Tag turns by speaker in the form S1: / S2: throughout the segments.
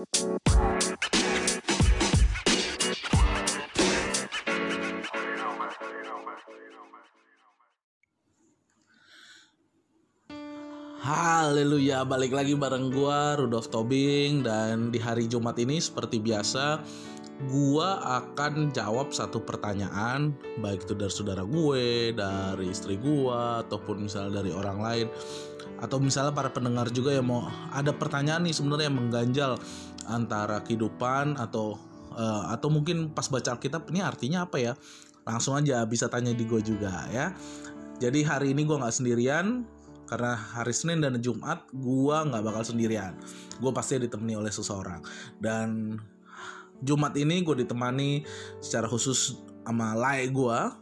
S1: Haleluya, balik lagi bareng gua Rudolf Tobing. Dan di hari Jumat ini seperti biasa gua akan jawab satu pertanyaan baik itu dari saudara gue, dari istri gua ataupun misalnya dari orang lain atau misalnya para pendengar juga yang mau ada pertanyaan nih sebenarnya yang mengganjal antara kehidupan atau eh, atau mungkin pas baca Alkitab ini artinya apa ya? Langsung aja bisa tanya di gue juga ya. Jadi hari ini gua nggak sendirian, karena hari Senin dan Jumat gua nggak bakal sendirian gue pasti ditemani oleh seseorang dan Jumat ini gue ditemani secara khusus sama lai gua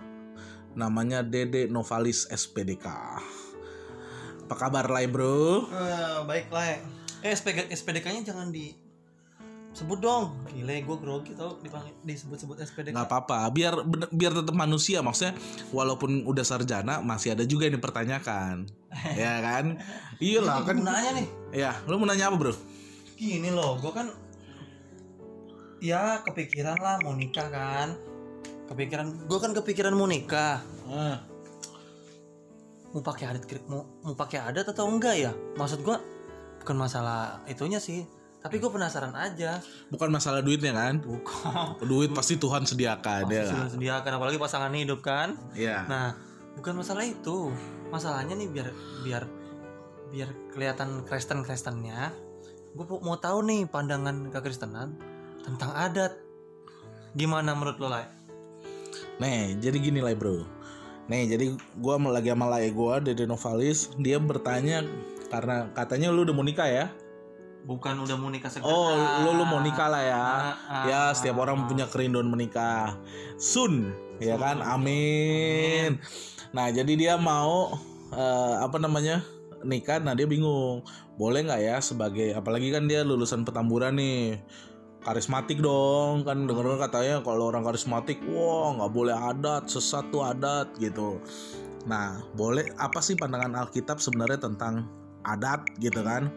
S1: namanya Dede Novalis SPDK apa kabar lai bro
S2: Eh, baik lah. Eh SPG, SPDK-nya jangan di sebut dong. Gile, gue grogi tau dipanggil disebut-sebut SPDK.
S1: nggak apa-apa biar biar tetap manusia maksudnya walaupun udah sarjana masih ada juga yang dipertanyakan ya kan iya lah kan
S2: Gunanya nih.
S1: ya lu mau nanya apa bro
S2: Gini loh, gue kan ya kepikiran lah mau nikah kan. Kepikiran, gue kan kepikiran mau nikah.
S1: Ah,
S2: Mau pakai adat mau mau pakai adat atau enggak ya? Maksud gue bukan masalah itunya sih. Tapi gue penasaran aja.
S1: bukan masalah duitnya kan
S2: Bukan.
S1: duit pasti Tuhan sediakan ya
S2: Pasti
S1: kan
S2: sediakan apalagi pasangan hidup kan.
S1: Iya.
S2: Nah, bukan masalah itu. Masalahnya nih biar biar biar kelihatan Kristen Kristennya. Gue mau tahu nih pandangan kekristenan tentang adat. Gimana menurut lo lah?
S1: Nih, jadi gini lah bro. Nih, jadi mau lagi sama lai gua Dede Novalis, dia bertanya karena katanya lu udah mau nikah ya?
S2: Bukan udah mau nikah segera.
S1: Oh, lu lu mau nikah lah ya.
S2: Ah, ah,
S1: Ya, setiap orang punya kerinduan menikah. Sun, ya kan? Amin. Nah, jadi dia mau eh, apa namanya? nikah, nah dia bingung. Boleh nggak ya sebagai apalagi kan dia lulusan petamburan nih. Karismatik dong, kan denger katanya kalau orang karismatik, wah nggak boleh adat, sesat tuh adat gitu. Nah, boleh apa sih pandangan Alkitab sebenarnya tentang adat gitu kan?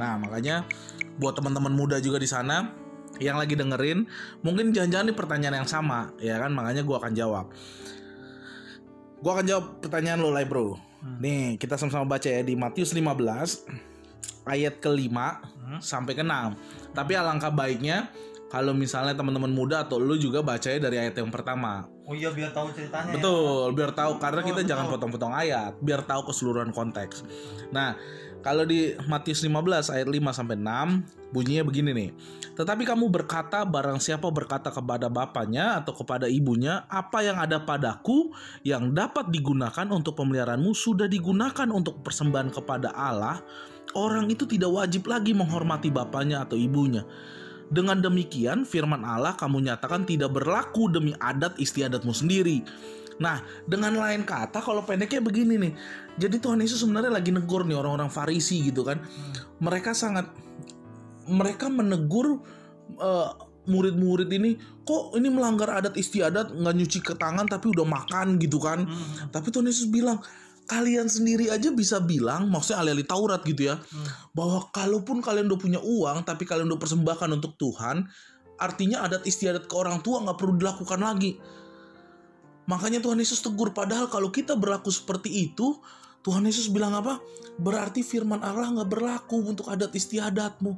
S1: Nah, makanya buat teman-teman muda juga di sana yang lagi dengerin, mungkin jangan-jangan pertanyaan yang sama, ya kan? Makanya gua akan jawab. Gua akan jawab pertanyaan lo, Lai Bro.
S2: Hmm.
S1: Nih, kita sama-sama baca ya di Matius 15 ayat kelima
S2: Hmm.
S1: sampai ke-6. Tapi alangkah baiknya kalau misalnya teman-teman muda atau lu juga bacanya dari ayat yang pertama.
S2: Oh iya biar tahu ceritanya. ya.
S1: Betul, biar tahu karena
S2: Betul,
S1: kita
S2: betul.
S1: jangan potong-potong ayat, biar tahu keseluruhan konteks. Nah, kalau di Matius 15 ayat 5 sampai 6 bunyinya begini nih. Tetapi kamu berkata barang siapa berkata kepada bapaknya atau kepada ibunya, apa yang ada padaku yang dapat digunakan untuk pemeliharaanmu sudah digunakan untuk persembahan kepada Allah, orang itu tidak wajib lagi menghormati bapaknya atau ibunya. Dengan demikian, firman Allah kamu nyatakan tidak berlaku demi adat istiadatmu sendiri. Nah, dengan lain kata, kalau pendeknya begini nih. Jadi Tuhan Yesus sebenarnya lagi negur nih orang-orang Farisi gitu kan. Mereka sangat mereka menegur eh, murid-murid ini, kok ini melanggar adat istiadat, nggak nyuci ke tangan tapi udah makan gitu kan.
S2: Hmm.
S1: Tapi Tuhan Yesus bilang, kalian sendiri aja bisa bilang, maksudnya alih-alih Taurat gitu ya,
S2: Hmm.
S1: bahwa kalaupun kalian udah punya uang, tapi kalian udah persembahkan untuk Tuhan, artinya adat istiadat ke orang tua nggak perlu dilakukan lagi. Makanya Tuhan Yesus tegur, padahal kalau kita berlaku seperti itu, Tuhan Yesus bilang apa? Berarti firman Allah nggak berlaku untuk adat istiadatmu.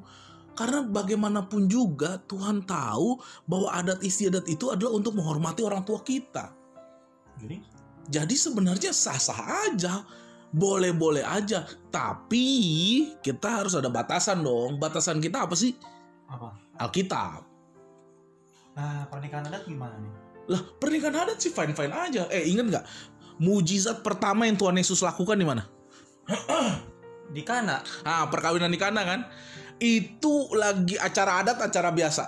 S1: Karena bagaimanapun juga Tuhan tahu bahwa adat istiadat itu adalah untuk menghormati orang tua kita.
S2: Jadi
S1: Jadi sebenarnya sah-sah aja. Boleh-boleh aja. Tapi kita harus ada batasan dong. Batasan kita apa sih?
S2: apa?
S1: Alkitab.
S2: Nah pernikahan adat gimana nih?
S1: Lah pernikahan adat sih fine-fine aja. Eh inget nggak? Mujizat pertama yang Tuhan Yesus lakukan di mana?
S2: Di Kana.
S1: Ah perkawinan di Kana kan? Itu lagi acara adat, acara biasa.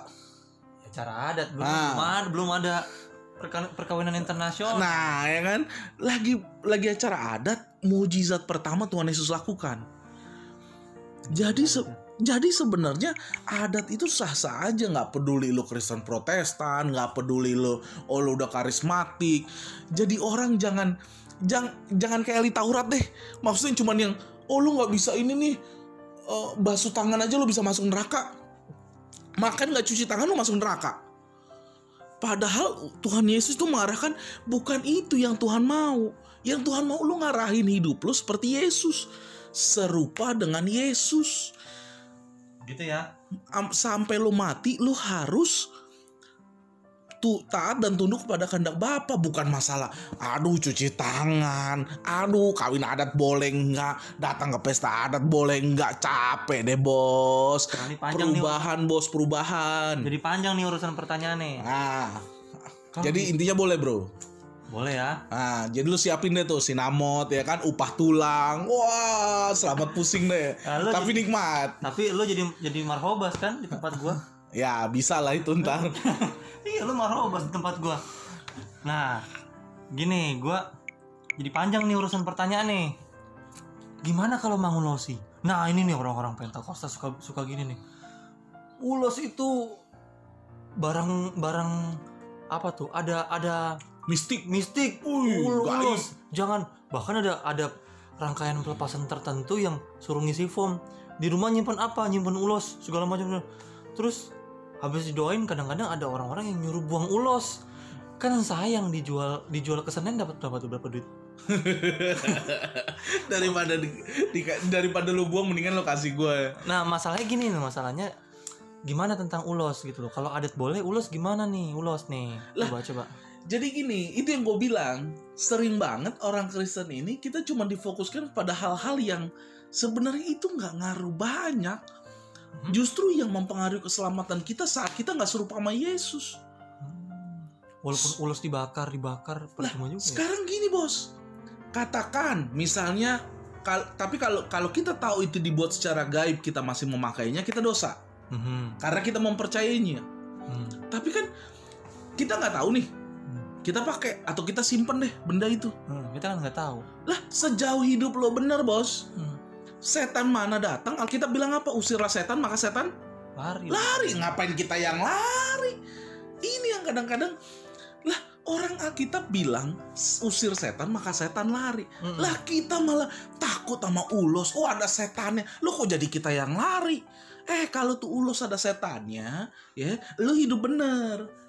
S2: Acara adat belum
S1: Ah.
S2: belum ada perka- perkawinan internasional.
S1: Nah ya kan? Lagi lagi acara adat, mujizat pertama Tuhan Yesus lakukan. Jadi se- jadi sebenarnya adat itu sah-sah aja nggak peduli lo Kristen Protestan, nggak peduli lo oh lo udah karismatik. Jadi orang jangan jangan jangan kayak ahli Taurat deh. Maksudnya cuman yang oh lo nggak bisa ini nih eh, basuh tangan aja lo bisa masuk neraka. makan nggak cuci tangan lu masuk neraka. Padahal Tuhan Yesus tuh mengarahkan bukan itu yang Tuhan mau. Yang Tuhan mau lu ngarahin hidup lu seperti Yesus. Serupa dengan Yesus.
S2: Gitu ya.
S1: Am- Sampai lu mati lu harus tu taat dan tunduk kepada kehendak Bapa bukan masalah aduh cuci tangan aduh kawin adat boleh nggak datang ke pesta adat boleh nggak capek deh bos
S2: panjang nih.
S1: perubahan bos perubahan
S2: Jadi panjang nih urusan pertanyaan nih.
S1: nah
S2: Kalau-
S1: jadi intinya boleh bro
S2: Boleh ya.
S1: Nah, jadi lu siapin deh tuh sinamot ya kan, upah tulang. Wah, selamat pusing deh.
S2: Nah,
S1: Tapi nikmat.
S2: Tapi lu jadi jadi marhobas kan di tempat gua.
S1: Ya, bisa lah itu ntar.
S2: iya, lu marhobas di tempat gua. Nah, gini, gua jadi panjang nih urusan pertanyaan nih. Gimana kalau mangulosi? Nah, ini nih orang-orang Pentakosta suka suka gini nih. Ulos itu barang barang apa tuh? Ada ada
S1: Mistik.
S2: mistik
S1: Wih,
S2: ul-
S1: gaib.
S2: ulos jangan bahkan ada ada rangkaian pelepasan tertentu yang suruh ngisi form di rumah nyimpen apa nyimpen ulos segala macam terus habis didoain kadang-kadang ada orang-orang yang nyuruh buang ulos. Kan sayang dijual dijual ke Senen dapat berapa tuh berapa duit?
S1: Daripada di- di- daripada lu buang mendingan lu kasih gue.
S2: nah masalahnya gini nih masalahnya gimana tentang ulos gitu loh. Kalau adat boleh ulos gimana nih? Ulos nih. Coba coba.
S1: Jadi gini, itu yang gue bilang, sering banget orang Kristen ini kita cuma difokuskan pada hal-hal yang sebenarnya itu nggak ngaruh banyak.
S2: Hmm.
S1: Justru yang mempengaruhi keselamatan kita saat kita nggak serupa sama Yesus.
S2: walaupun ulos dibakar dibakar percuma juga ya?
S1: Sekarang gini bos, katakan misalnya, kal- tapi kalau kalau kita tahu itu dibuat secara gaib kita masih memakainya kita dosa
S2: Mhm.
S1: karena kita mempercayainya.
S2: Hmm.
S1: Tapi kan kita nggak tahu nih, kita pakai atau kita simpen deh benda itu.
S2: Hmm, kita kan nggak tahu
S1: Lah sejauh hidup lo bener bos,
S2: Hmm.
S1: Setan mana datang Alkitab bilang apa? Usirlah setan maka setan
S2: lari
S1: lari. Ngapain kita yang lari? Ini yang kadang-kadang lah orang Alkitab bilang usir setan maka setan lari.
S2: Mm-mm.
S1: Lah kita malah takut sama ulos. Oh ada setannya. Lo kok jadi kita yang lari? Eh kalau tuh ulos ada setannya, ya lo hidup bener.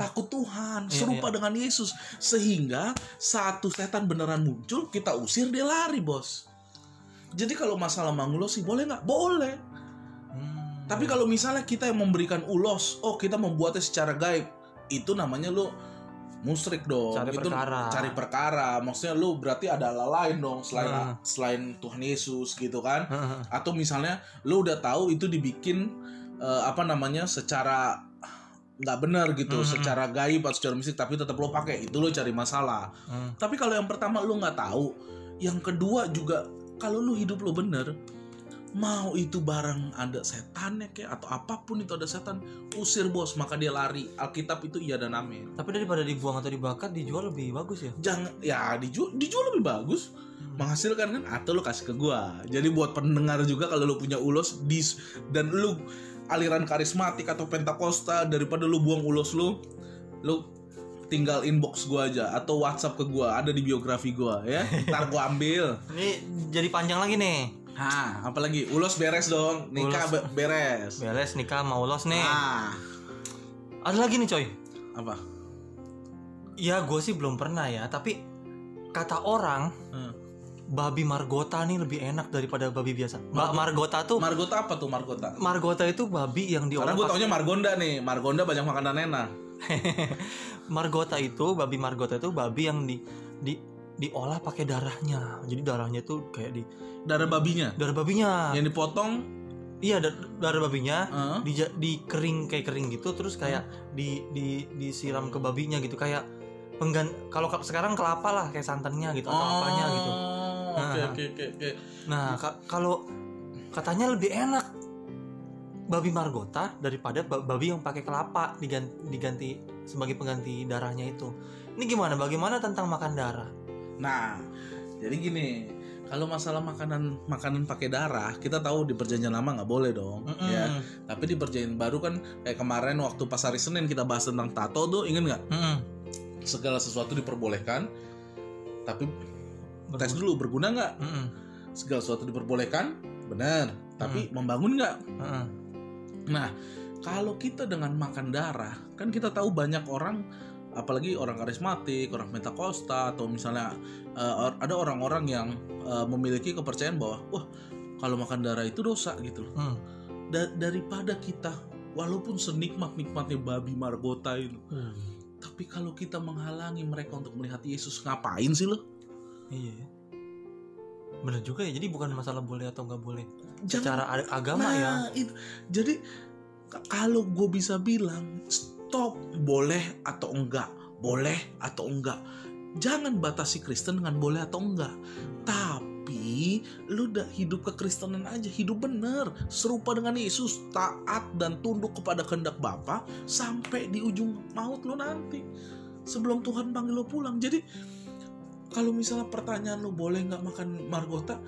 S1: Takut Tuhan,
S2: Iya,
S1: serupa
S2: iya.
S1: dengan Yesus. Sehingga satu setan beneran muncul, kita usir dia lari bos. Jadi kalau masalah mangulos sih boleh nggak? Boleh.
S2: Hmm.
S1: Tapi kalau misalnya kita yang memberikan ulos, oh kita membuatnya secara gaib, itu namanya lo musrik dong.
S2: Cari
S1: itu
S2: perkara.
S1: cari perkara. Maksudnya lu berarti ada Allah lain dong selain
S2: Hmm.
S1: selain Tuhan Yesus gitu kan?
S2: Heeh.
S1: Atau misalnya lu udah tahu itu dibikin eh, apa namanya secara nggak benar gitu,
S2: Hmm.
S1: secara gaib atau secara mistik tapi tetap lo pakai, itu lo cari masalah.
S2: Hmm.
S1: Tapi kalau yang pertama lu nggak tahu, yang kedua juga kalau lu hidup lo bener, mau itu barang ada setannya kayak atau apa pun itu ada setan, usir bos maka dia lari. Alkitab itu iya dan amin.
S2: Tapi daripada dibuang atau dibakar dijual lebih bagus ya.
S1: Jangan ya dijual dijual lebih bagus menghasilkan kan atau lu kasih ke gua. Jadi buat pendengar juga kalau lu punya ulos dis dan lu aliran karismatik atau pentakosta daripada lu buang ulos lu, lu tinggal inbox gua aja atau WhatsApp ke gua ada di biografi gua ya. Ntar gua ambil.
S2: Ini jadi panjang lagi nih.
S1: Hah, apalagi ulos beres dong, nikah
S2: Ulos.
S1: be- beres.
S2: Beres nikah mau los nih.
S1: Ah,
S2: Ada lagi nih coy.
S1: apa?
S2: Ya gue sih belum pernah ya. Tapi kata orang
S1: Hmm.
S2: babi margota nih lebih enak daripada babi biasa. Mbak margota tuh
S1: Margota apa tuh Margota?
S2: margota itu babi yang
S1: Karena
S2: diolah
S1: gue
S2: pas-
S1: taunya Margonda nih, Margonda banyak makanan enak.
S2: margota itu babi margota itu babi yang di di diolah pakai darahnya. Jadi darahnya tuh kayak di
S1: Darah babinya
S2: darah babinya.
S1: yang dipotong
S2: Iya dar- darah babinya
S1: Heeh.
S2: di di kering kayak kering gitu terus kayak di di disiram ke babinya gitu kayak penggan kalau sekarang kelapa lah kayak santannya gitu atau apanya gitu.
S1: Oh, Oke
S2: Nah.
S1: oke oke oke.
S2: Nah, ka- kalau katanya lebih enak babi margota daripada ba- babi yang pakai kelapa diganti, diganti sebagai pengganti darahnya itu. Ini gimana? Bagaimana tentang makan darah?
S1: Nah, jadi gini, kalau masalah makanan makanan pakai darah, kita tahu di perjanjian lama nggak boleh dong,
S2: Mm-mm.
S1: ya. Tapi di perjanjian baru kan kayak kemarin waktu pas hari Senin kita bahas tentang tato tuh, inget nggak?
S2: Mm-mm.
S1: Segala sesuatu diperbolehkan, tapi tes dulu berguna nggak?
S2: Mm-mm.
S1: Segala sesuatu diperbolehkan, benar. Tapi membangun nggak?
S2: Mm-mm.
S1: Nah, kalau kita dengan makan darah kan kita tahu banyak orang apalagi orang karismatik orang pentakosta atau misalnya or- ada orang-orang yang eh, memiliki kepercayaan bahwa wah kalau makan darah itu dosa gitu loh
S2: Hmm.
S1: Da- daripada kita walaupun senikmat nikmatnya babi margota itu tapi kalau kita menghalangi mereka untuk melihat Yesus ngapain sih lo
S2: Iya. Bener juga ya. Jadi bukan masalah boleh atau nggak boleh.
S1: Jangan-
S2: Secara a- agama ya.
S1: Nah, itu. Jadi kalau gue bisa bilang stop boleh atau enggak, boleh atau enggak. Jangan batasi Kristen dengan boleh atau enggak. Tapi lu udah hidup kekristenan aja, hidup bener, serupa dengan Yesus, taat dan tunduk kepada kehendak Bapa sampai di ujung maut lu nanti. Sebelum Tuhan panggil lu pulang. Jadi kalau misalnya pertanyaan lu boleh nggak makan margota,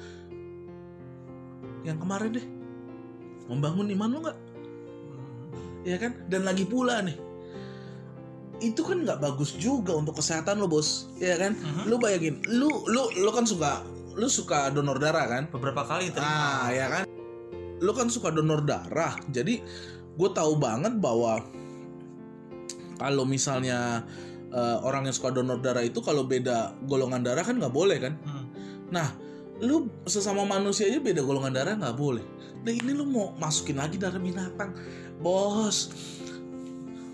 S1: yang kemarin deh. Membangun iman lu nggak? Ya kan? Dan lagi pula nih. Itu kan nggak bagus juga untuk kesehatan lo bos. Ya kan?
S2: Mhm.
S1: lu bayangin lu lu lu kan suka lu suka donor darah kan?
S2: Beberapa kali terima.
S1: ah ya kan? Lu kan suka donor darah. Jadi gue tahu banget bahwa kalau misalnya eh, orang yang suka donor darah itu kalau beda golongan darah kan nggak boleh kan
S2: Hmm.
S1: Nah, lu sesama manusia aja beda golongan darah nggak boleh. Nah ini lu mau masukin lagi darah binatang, bos.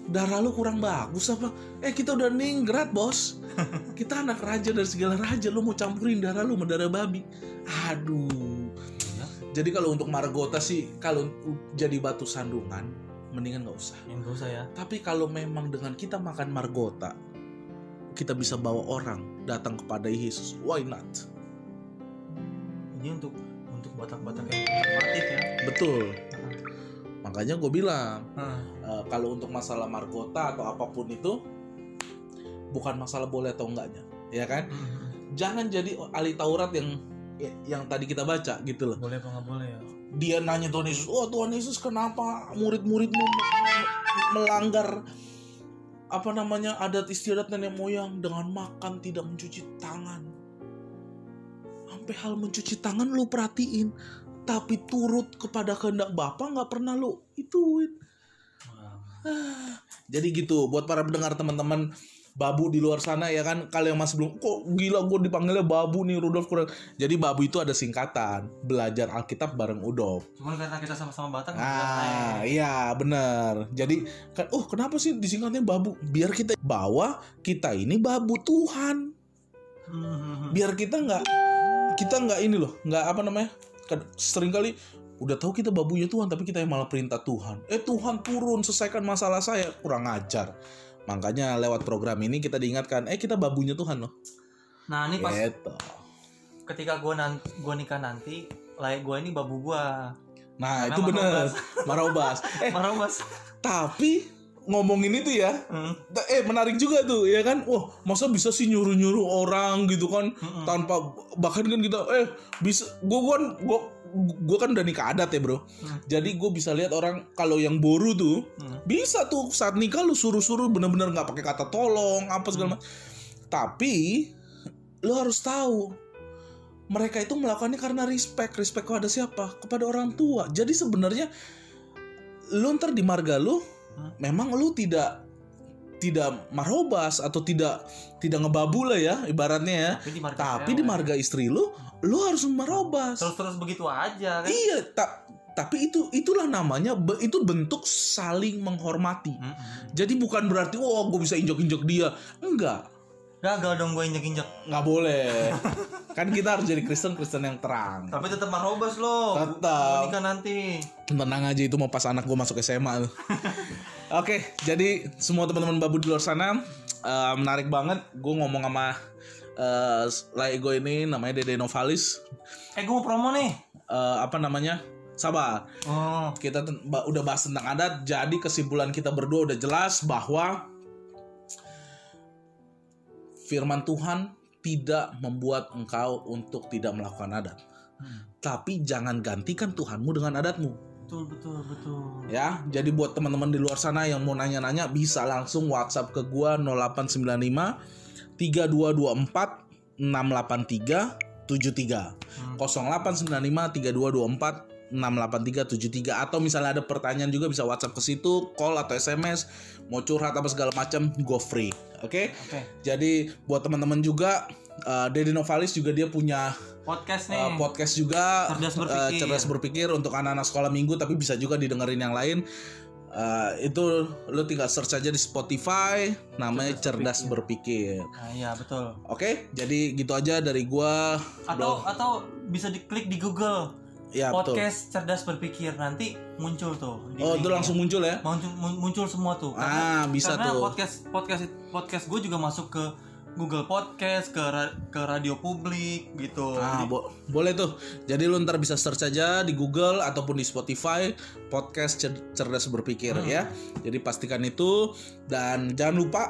S1: Darah lu kurang bagus apa? Eh kita udah ningrat bos. Kita anak raja dari segala raja, lu mau campurin darah lu sama darah babi. Aduh.
S2: Ya.
S1: Jadi kalau untuk margota sih, kalau jadi batu sandungan, mendingan nggak usah.
S2: Yang dosa ya.
S1: Tapi kalau memang dengan kita makan margota, kita bisa bawa orang datang kepada Yesus. Why not?
S2: Ini untuk untuk batak-batak yang konservatif ya.
S1: Betul. Makanya gue bilang
S2: Hmm.
S1: eh, kalau untuk masalah margota atau apa pun itu bukan masalah boleh atau enggaknya, ya kan?
S2: Hmm.
S1: Jangan jadi ahli Taurat yang yang tadi kita baca gitu loh.
S2: Boleh apa nggak boleh ya?
S1: Dia nanya Tuhan Yesus, "Oh Tuhan Yesus, kenapa murid-muridmu me- me- melanggar apa namanya adat istiadat nenek moyang dengan makan tidak mencuci tangan?" Sampai hal mencuci tangan lu perhatiin, tapi turut kepada kehendak Bapa nggak pernah lu ituin. Ah, Jadi gitu buat para pendengar teman-teman babu di luar sana ya kan? Kalau yang masih belum kok gila gue dipanggilnya babu nih Rudolf kurang. Jadi babu itu ada singkatan belajar Alkitab bareng Udolf
S2: Cuman karena kita sama-sama Batak
S1: ah iya bener. Jadi kan oh kenapa sih disingkatnya babu? Biar kita bawa kita ini babu Tuhan.
S2: Hmm.
S1: biar kita nggak kita nggak ini loh nggak apa namanya kan sering kali udah tahu kita babunya Tuhan tapi kita yang malah perintah Tuhan. Eh Tuhan turun selesaikan masalah saya kurang ajar makanya lewat program ini kita diingatkan eh kita babunya Tuhan loh
S2: Nah ini pas
S1: gitu
S2: ketika gue nanti gua nikah nanti, layak gue ini babu gua.
S1: nah
S2: Karena
S1: itu bener
S2: Marobas.
S1: marobas eh
S2: Marah mas.
S1: tapi ngomongin itu ya
S2: Hmm.
S1: eh menarik juga tuh ya kan wah masa bisa sih nyuruh nyuruh orang gitu kan
S2: Mm-mm.
S1: tanpa bahkan kan kita eh bisa gue kan gue gue kan udah nikah adat ya bro
S2: Hmm.
S1: jadi gue bisa lihat orang kalau yang boru tuh
S2: Hmm.
S1: bisa tuh saat nikah lu suruh-suruh bener-bener nggak pakai kata tolong apa segala macam tapi lu harus tahu mereka itu melakukannya karena respect respect kepada siapa kepada orang tua jadi sebenarnya lu ntar di marga lu
S2: Hmm.
S1: memang lu tidak tidak marobas atau tidak tidak ngebabu lah ya ibaratnya ya
S2: Tapi di marga
S1: tapi di marga istri lu lu harus marobas
S2: terus-terus begitu aja kan.
S1: iya tak tapi itu itulah namanya itu bentuk saling menghormati
S2: Mm-mm.
S1: jadi bukan berarti oh gue bisa injek-injek dia enggak
S2: Gagal dong gue injek-injek.
S1: nggak boleh kan kita harus jadi Kristen Kristen yang terang
S2: Tapi tetap marobas lo.
S1: Tetap.
S2: Nikah nanti.
S1: tenang aja itu mau pas anak gue masuk SMA Oke, jadi semua teman-teman babu di luar sana eh, menarik banget. Gue ngomong sama eh lai gue ini namanya Dede Novalis.
S2: Eh gue mau promo nih.
S1: Eh, apa namanya? Sabar.
S2: Oh.
S1: Kita udah bahas tentang adat. Jadi kesimpulan kita berdua udah jelas bahwa firman Tuhan tidak membuat engkau untuk tidak melakukan adat.
S2: Hmm.
S1: Tapi jangan gantikan Tuhanmu dengan adatmu.
S2: Betul betul betul.
S1: ya jadi buat teman-teman di luar sana yang mau nanya-nanya bisa langsung WhatsApp ke gua 0895 3224 683 73
S2: Hmm.
S1: 0895 3224 68373 atau misalnya ada pertanyaan juga bisa WhatsApp ke situ, call atau SMS, mau curhat apa segala macam, go free. Oke?
S2: Oke.
S1: Jadi buat teman-teman juga uh, Dedi Novalis juga dia punya
S2: Podcast nih.
S1: uh, podcast juga
S2: Cerdas
S1: uh,
S2: berpikir.
S1: cerdas berpikir untuk anak-anak sekolah minggu tapi bisa juga didengerin yang lain. Uh, itu lu tinggal search aja di Spotify namanya Cerdas, Berpikir.
S2: Nah, iya betul.
S1: Oke, jadi gitu aja dari gua.
S2: Atau atau bisa diklik di Google
S1: Ya betul.
S2: podcast cerdas berpikir nanti muncul tuh. di
S1: Oh, itu langsung muncul ya?
S2: muncul mun- muncul semua tuh.
S1: Ah, bisa
S2: karena
S1: tuh.
S2: podcast podcast podcast gue juga masuk ke Google Podcast, ke ra- ke radio publik gitu.
S1: Ah, bo- boleh tuh. Jadi lu ntar bisa search aja di Google ataupun di Spotify podcast Cer- cerdas berpikir ya. Jadi pastikan itu dan jangan lupa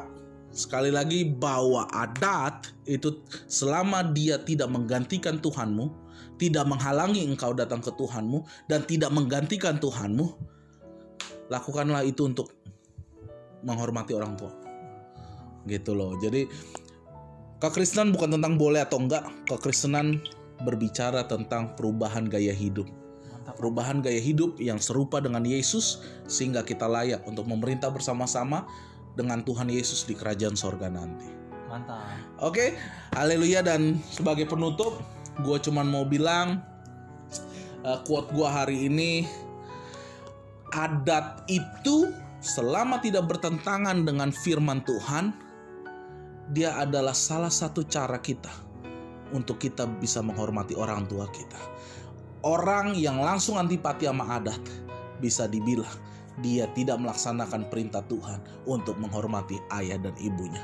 S1: sekali lagi bahwa adat itu selama dia tidak menggantikan Tuhanmu, tidak menghalangi engkau datang ke Tuhanmu dan tidak menggantikan Tuhanmu, lakukanlah itu untuk menghormati orang tua. Gitu loh. Jadi Kekristenan bukan tentang boleh atau enggak, kekristenan berbicara tentang perubahan gaya hidup. Perubahan gaya hidup yang serupa dengan Yesus sehingga kita layak untuk memerintah bersama-sama dengan Tuhan Yesus di kerajaan sorga nanti.
S2: Mantap.
S1: Oke, haleluya dan sebagai penutup, gue cuman mau bilang eh, quote gue hari ini adat itu selama tidak bertentangan dengan firman Tuhan, dia adalah salah satu cara kita untuk kita bisa menghormati orang tua kita. Orang yang langsung antipati sama adat bisa dibilang dia tidak melaksanakan perintah Tuhan untuk menghormati ayah dan ibunya.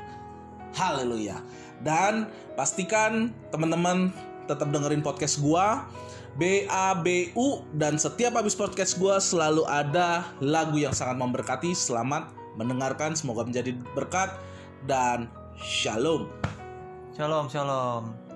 S1: Haleluya. Dan pastikan teman-teman tetap dengerin podcast gua BABU dan setiap habis podcast gua selalu ada lagu yang sangat memberkati. Selamat mendengarkan, semoga menjadi berkat dan shalom.
S2: Shalom, shalom.